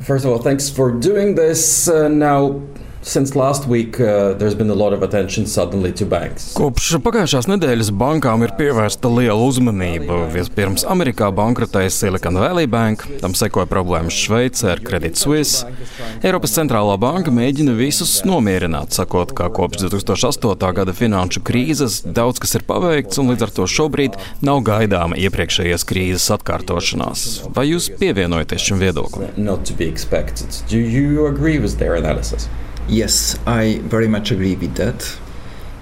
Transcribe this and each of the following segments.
First of all, thanks for doing this. Uh, now, Since last week, uh, there's been a lot of attention suddenly to banks. Kopš pagājušās nedēļas bankām ir pievērsta liela uzmanība. Vispirms Amerikā bankrotēja Silicon Valley Bank, tam sekoja problēmas Šveicē ar Credit Suisse. Eiropas centrālā banka mēģina visus nomierināt, sakot, ka kopš 2008. gada finanšu krīzes daudz kas ir paveikts un līdz ar to šobrīd nav gaidāma iepriekšējās krīzes atkārtošanās. Vai jūs pievienojaties šim viedoklim? Do you agree with their analysis? Yes, I very much agree with that.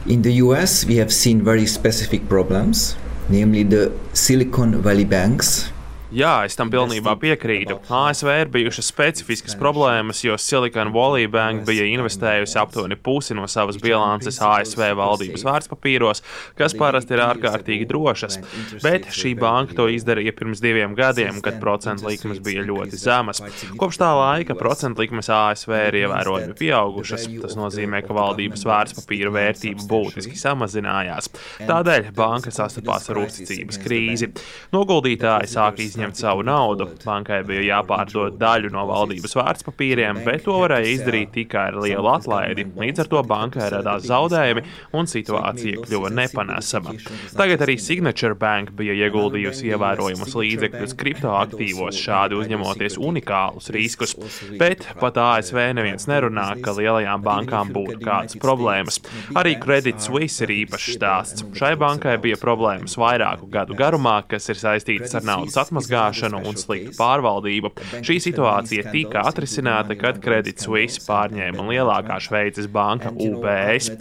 In the US, we have seen very specific problems, namely the Silicon Valley banks Jā, es tam pilnībā piekrītu. ASV ir bijušas specifiskas problēmas, jo Silicon Valley Bank bija investējusi aptuveni pusi no savas bilances ASV valdības vērtspapīros, kas parasti ir ārkārtīgi drošas. Bet šī banka to izdarīja pirms diviem gadiem, kad procentu likmes bija ļoti zemas. Kopš tā laika procentu likmes ASV ir ievērojami pieaugušas. Tas nozīmē, ka valdības vērtspapīra vērtība būtiski samazinājās. Tādēļ banka sastapās ar uzticības krīzi. Noguldītāji sāk izņemt izņemt savu naudu. Bankai bija jāpārdod daļu no valdības vērtspapīriem, bet to varēja izdarīt tikai ar lielu atlaidi. Līdz ar to bankai radās zaudējumi un situācija kļuva nepanesama. Tagad arī Signature Bank bija ieguldījusi ievērojumus līdzekļus kriptoaktīvos, šādi uzņemoties unikālus riskus. Bet pat ASV neviens nerunā, ka lielajām bankām būtu kādas problēmas. Arī Credit Suisse ir īpašs stāsts. Šai bankai bija problēmas vairāku gadu garumā, kas ir saistītas ar naudas atmazgāšanu izgāšanu un sliktu pārvaldību. Šī situācija tika atrisināta, kad Credit Suisse pārņēma lielākā Šveices banka UBS.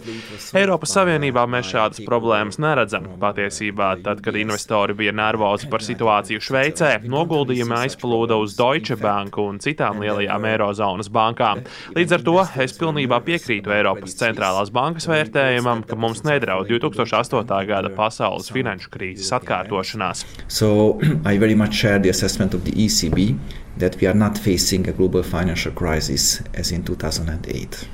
Eiropas Savienībā mēs šādas problēmas neredzam. Patiesībā, tad, kad investori bija nervozi par situāciju Šveicē, noguldījumi aizplūda uz Deutsche Bank un citām lielajām Eirozonas bankām. Līdz ar to es pilnībā piekrītu Eiropas centrālās bankas vērtējumam, ka mums nedraud 2008. gada pasaules finanšu krīzes atkārtošanās. So, share the assessment of the ECB that we are not facing a global financial crisis as in 2008.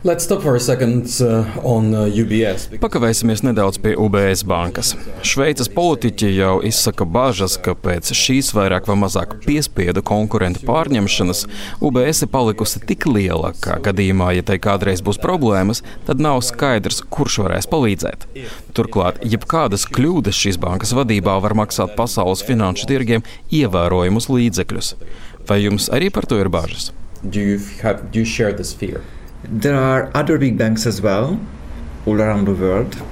Second, uh, on, uh. Pakavēsimies nedaudz pie UBS bankas. Šveices politiķi jau izsaka bažas, ka pēc šīs vairāk vai mazāk piespiedu konkurentu pārņemšanas UBS ir palikusi tik liela, ka gadījumā, ja tai kādreiz būs problēmas, tad nav skaidrs, kurš varēs palīdzēt. Turklāt, jebkādas kļūdas šīs bankas vadībā var maksāt pasaules finanšu tirgiem ievērojumus līdzekļus. Vai jums arī par to ir bažas? Do you have, do you? There are other big banks as well all around the world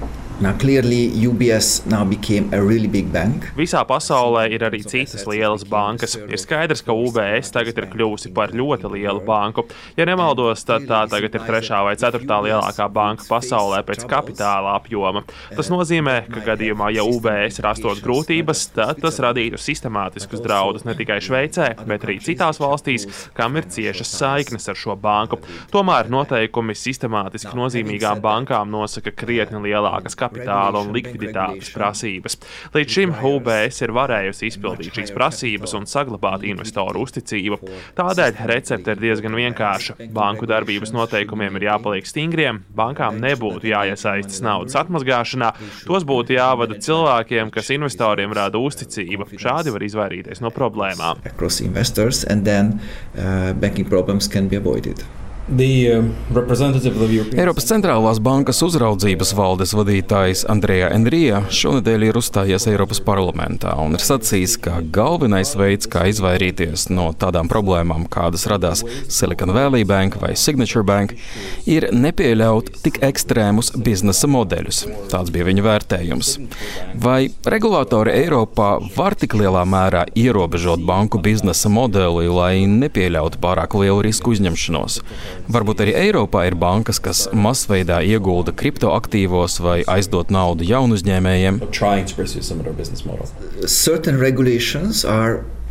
Now, clearly, UBS now became a really big bank. Visā pasaulē ir arī citas lielas bankas. Ir skaidrs, ka UBS tagad ir kļuvusi par ļoti lielu banku. Ja nemaldos, tad tā tagad ir trešā vai ceturtā lielākā banka pasaulē pēc kapitāla apjoma. Tas nozīmē, ka gadījumā, ja UBS rastos grūtības, tad tas radītu sistemātiskus draudus ne tikai Šveicē, bet arī citās valstīs, kam ir ciešas saiknes ar šo banku. Tomēr noteikumi sistemātiski nozīmīgām bankām nosaka krietni lielākas kapitāla kapitāla un likviditātes prasības. Līdz šim UBS ir varējusi izpildīt šīs prasības un saglabāt investoru uzticību. Tādēļ recepte ir diezgan vienkārša. Banku darbības noteikumiem ir jāpaliek stingriem, bankām nebūtu jāiesaistas naudas atmazgāšanā, tos būtu jāvada cilvēkiem, kas investoriem rada uzticību. Šādi var izvairīties no problēmām. Across investors and then uh, banking problems can be avoided. Um, Eiropas centrālās bankas uzraudzības valdes vadītājs Andrejā Enrija šonadēļ ir uzstājies Eiropas parlamentā un ir sacījis, ka galvenais veids, kā izvairīties no tādām problēmām, kādas radās Silicon Valley Bank vai Signature Bank, ir nepieļaut tik ekstrēmus biznesa modeļus. Tāds bija viņa vērtējums. Vai regulātori Eiropā var tik lielā mērā ierobežot banku biznesa modeli, lai nepieļautu pārāk lielu risku uzņemšanos? Varbūt arī Eiropā ir bankas, kas masveidā iegulda kriptoaktīvos vai aizdot naudu jaunu uzņēmējiem.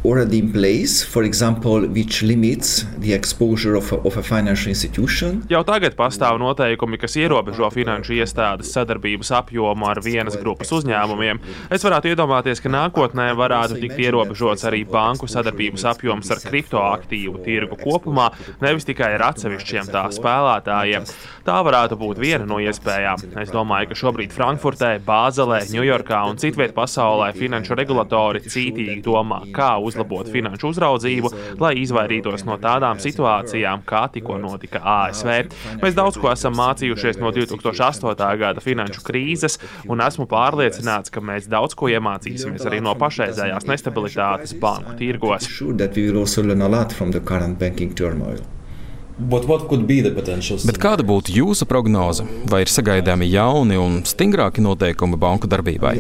Already in place, for example, which limits the exposure of a, of a financial institution. Jau tagad pastāv noteikumi, kas ierobežo finanšu iestādes sadarbības apjomu ar vienas grupas uzņēmumiem. Es varētu iedomāties, ka nākotnē varētu tikt ierobežots arī banku sadarbības apjoms ar kriptoaktīvu tirgu kopumā, nevis tikai ar atsevišķiem tā spēlētājiem. Tā varētu būt viena no iespējām. Es domāju, ka šobrīd Frankfurtē, Bāzelē, Ņujorkā un citviet pasaulē finanšu regulatori cītīgi domā, kā uzņemt uzlabot finanšu uzraudzību, lai izvairītos no tādām situācijām, kā tikko notika ASV. Mēs daudz ko esam mācījušies no 2008. gada finanšu krīzes, un esmu pārliecināts, ka mēs daudz ko iemācīsimies arī no pašreizējās nestabilitātes banku tirgos. Bet kāda būtu jūsu prognoze? Vai ir sagaidāmi jauni un stingrāki noteikumi banku darbībai?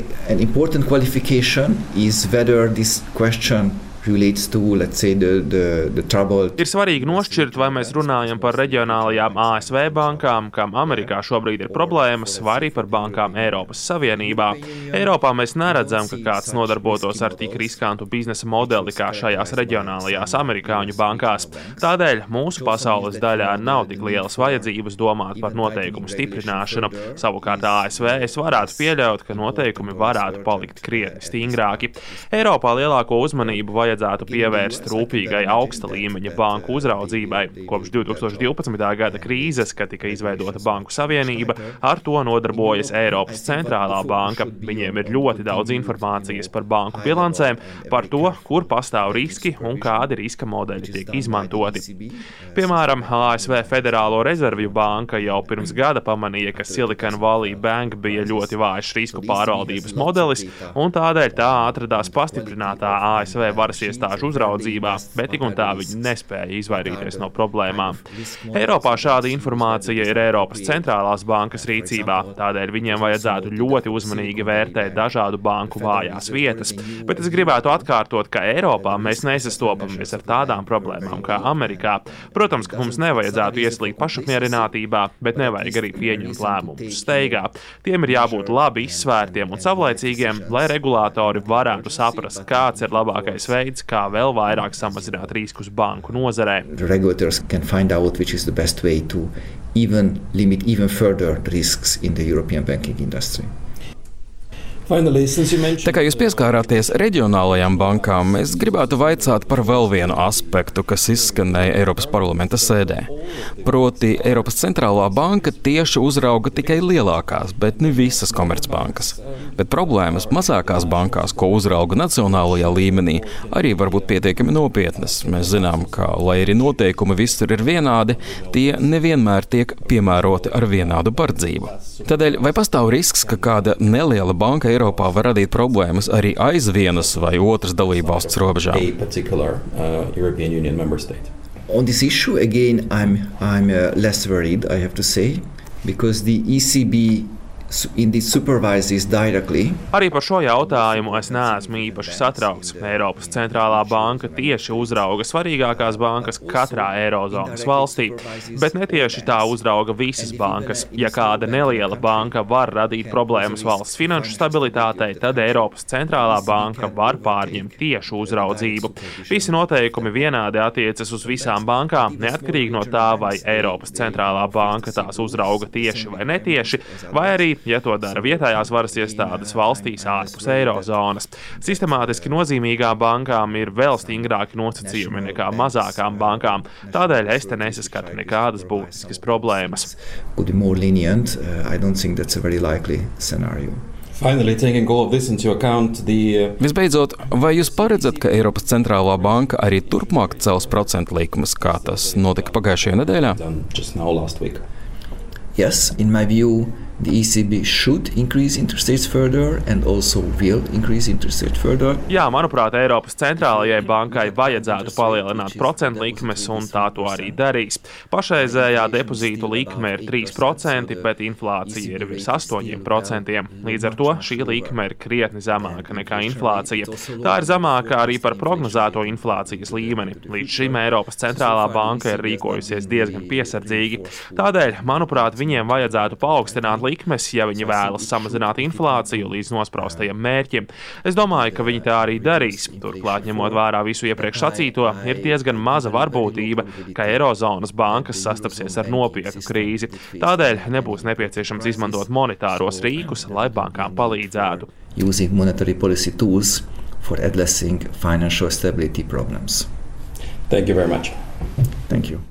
Ir svarīgi nošķirt, vai mēs runājam par reģionālajām ASV bankām, kam Amerikā šobrīd ir problēmas, vai arī par bankām Eiropas Savienībā. Eiropā mēs neredzam, ka kāds nodarbotos ar tik riskantu biznesa modeli kā šajās reģionālajās amerikāņu bankās. Tādēļ mūsu pasaules daļā nav tik lielas vajadzības domāt par noteikumu stiprināšanu. Savukārt ASV es varētu pieļaut, ka noteikumi varētu palikt krietni stingrāki. Eiropā lielāko uzmanību vajadzētu vajadzētu pievērst rūpīgai augsta līmeņa banku uzraudzībai. Kopš 2012. gada krīzes, kad tika izveidota Banku Savienība, ar to nodarbojas Eiropas centrālā banka. Viņiem ir ļoti daudz informācijas par banku bilancēm, par to, kur pastāv riski un kādi riska modeļi tiek izmantoti. Piemēram, ASV Federālo rezervju banka jau pirms gada pamanīja, ka Silicon Valley Bank bija ļoti vājš risku pārvaldības modelis, un tādēļ tā atradās pastiprinātā ASV varas iestāžu uzraudzībā, bet tik un tā viņi nespēja izvairīties no problēmām. Eiropā šāda informācija ir Eiropas centrālās bankas rīcībā, tādēļ viņiem vajadzētu ļoti uzmanīgi vērtēt dažādu banku vājās vietas. Bet es gribētu atkārtot, ka Eiropā mēs nesastopamies ar tādām problēmām kā Amerikā. Protams, ka mums nevajadzētu ieslīgt pašapmierinātībā, bet nevajag arī pieņemt lēmumus steigā. Tiem ir jābūt labi izsvērtiem un savlaicīgiem, lai regulātori varētu saprast, kāds ir labākais veids, veids, kā vēl vairāk samazināt riskus banku nozarē. Even limit even further risks in the European banking industry. Tā kā jūs pieskārāties reģionālajām bankām, es gribētu vaicāt par vēl vienu aspektu, kas izskanēja Eiropas parlamenta sēdē. Proti, Eiropas centrālā banka tieši uzrauga tikai lielākās, bet ne visas komercbankas. Bet problēmas mazākās bankās, ko uzrauga nacionālajā līmenī, arī var būt pietiekami nopietnas. Mēs zinām, ka, lai arī noteikumi visur ir vienādi, tie nevienmēr tiek piemēroti ar vienādu bardzību. Tādēļ vai pastāv risks, ka kāda neliela banka Eiropā var radīt problēmas arī aiz vienas vai otras dalībvalsts robežām. On this issue, again, I'm, I'm uh, less worried, I have to say, because the ECB Arī par šo jautājumu es neesmu īpaši satraukts. Eiropas centrālā banka tieši uzrauga svarīgākās bankas katrā Eirozonas valstī, bet netieši tā uzrauga visas bankas. Ja kāda neliela banka var radīt problēmas valsts finanšu stabilitātei, tad Eiropas centrālā banka var pārņemt tiešu uzraudzību. Visi noteikumi vienādi attiecas uz visām bankām, neatkarīgi no tā, vai Eiropas centrālā banka tās uzrauga tieši vai netieši, vai arī ja to dara vietējās varas iestādes valstīs ārpus eirozonas. Sistemātiski nozīmīgām bankām ir vēl stingrāki nosacījumi nekā mazākām bankām. Tādēļ es te nesaskatu nekādas būtiskas problēmas. Uh, Finally, account, the... Uh, Visbeidzot, vai jūs paredzat, ka Eiropas centrālā banka arī turpmāk cels procentu likumus, kā tas notika pagājušajā nedēļā? Yes, in my view, the ECB should increase interest rates further and also will increase interest rates further. Jā, manuprāt, Eiropas centrālajai bankai vajadzētu palielināt procentu likmes, un tā to arī darīs. Pašreizējā depozītu likme ir 3%, bet inflācija ir virs 8%. Līdz ar to šī likme ir krietni zemāka nekā inflācija. Tā ir zemāka arī par prognozēto inflācijas līmeni. Līdz šim Eiropas centrālā banka ir rīkojusies diezgan piesardzīgi. Tādēļ, manuprāt, viņiem vajadzētu paaugstināt likmes, ja viņi vēlas samazināt inflāciju līdz nospraustajiem mērķiem. Es domāju, ka viņi tā arī darīs. Turklāt, ņemot vērā visu iepriekš sacīto, ir diezgan maza varbūtība, ka Eirozonas bankas sastapsies ar nopietnu krīzi. Tādēļ nebūs nepieciešams izmantot monetāros rīkus, lai bankām palīdzētu. Using monetary policy tools for addressing financial stability problems. Thank you very much. Thank you.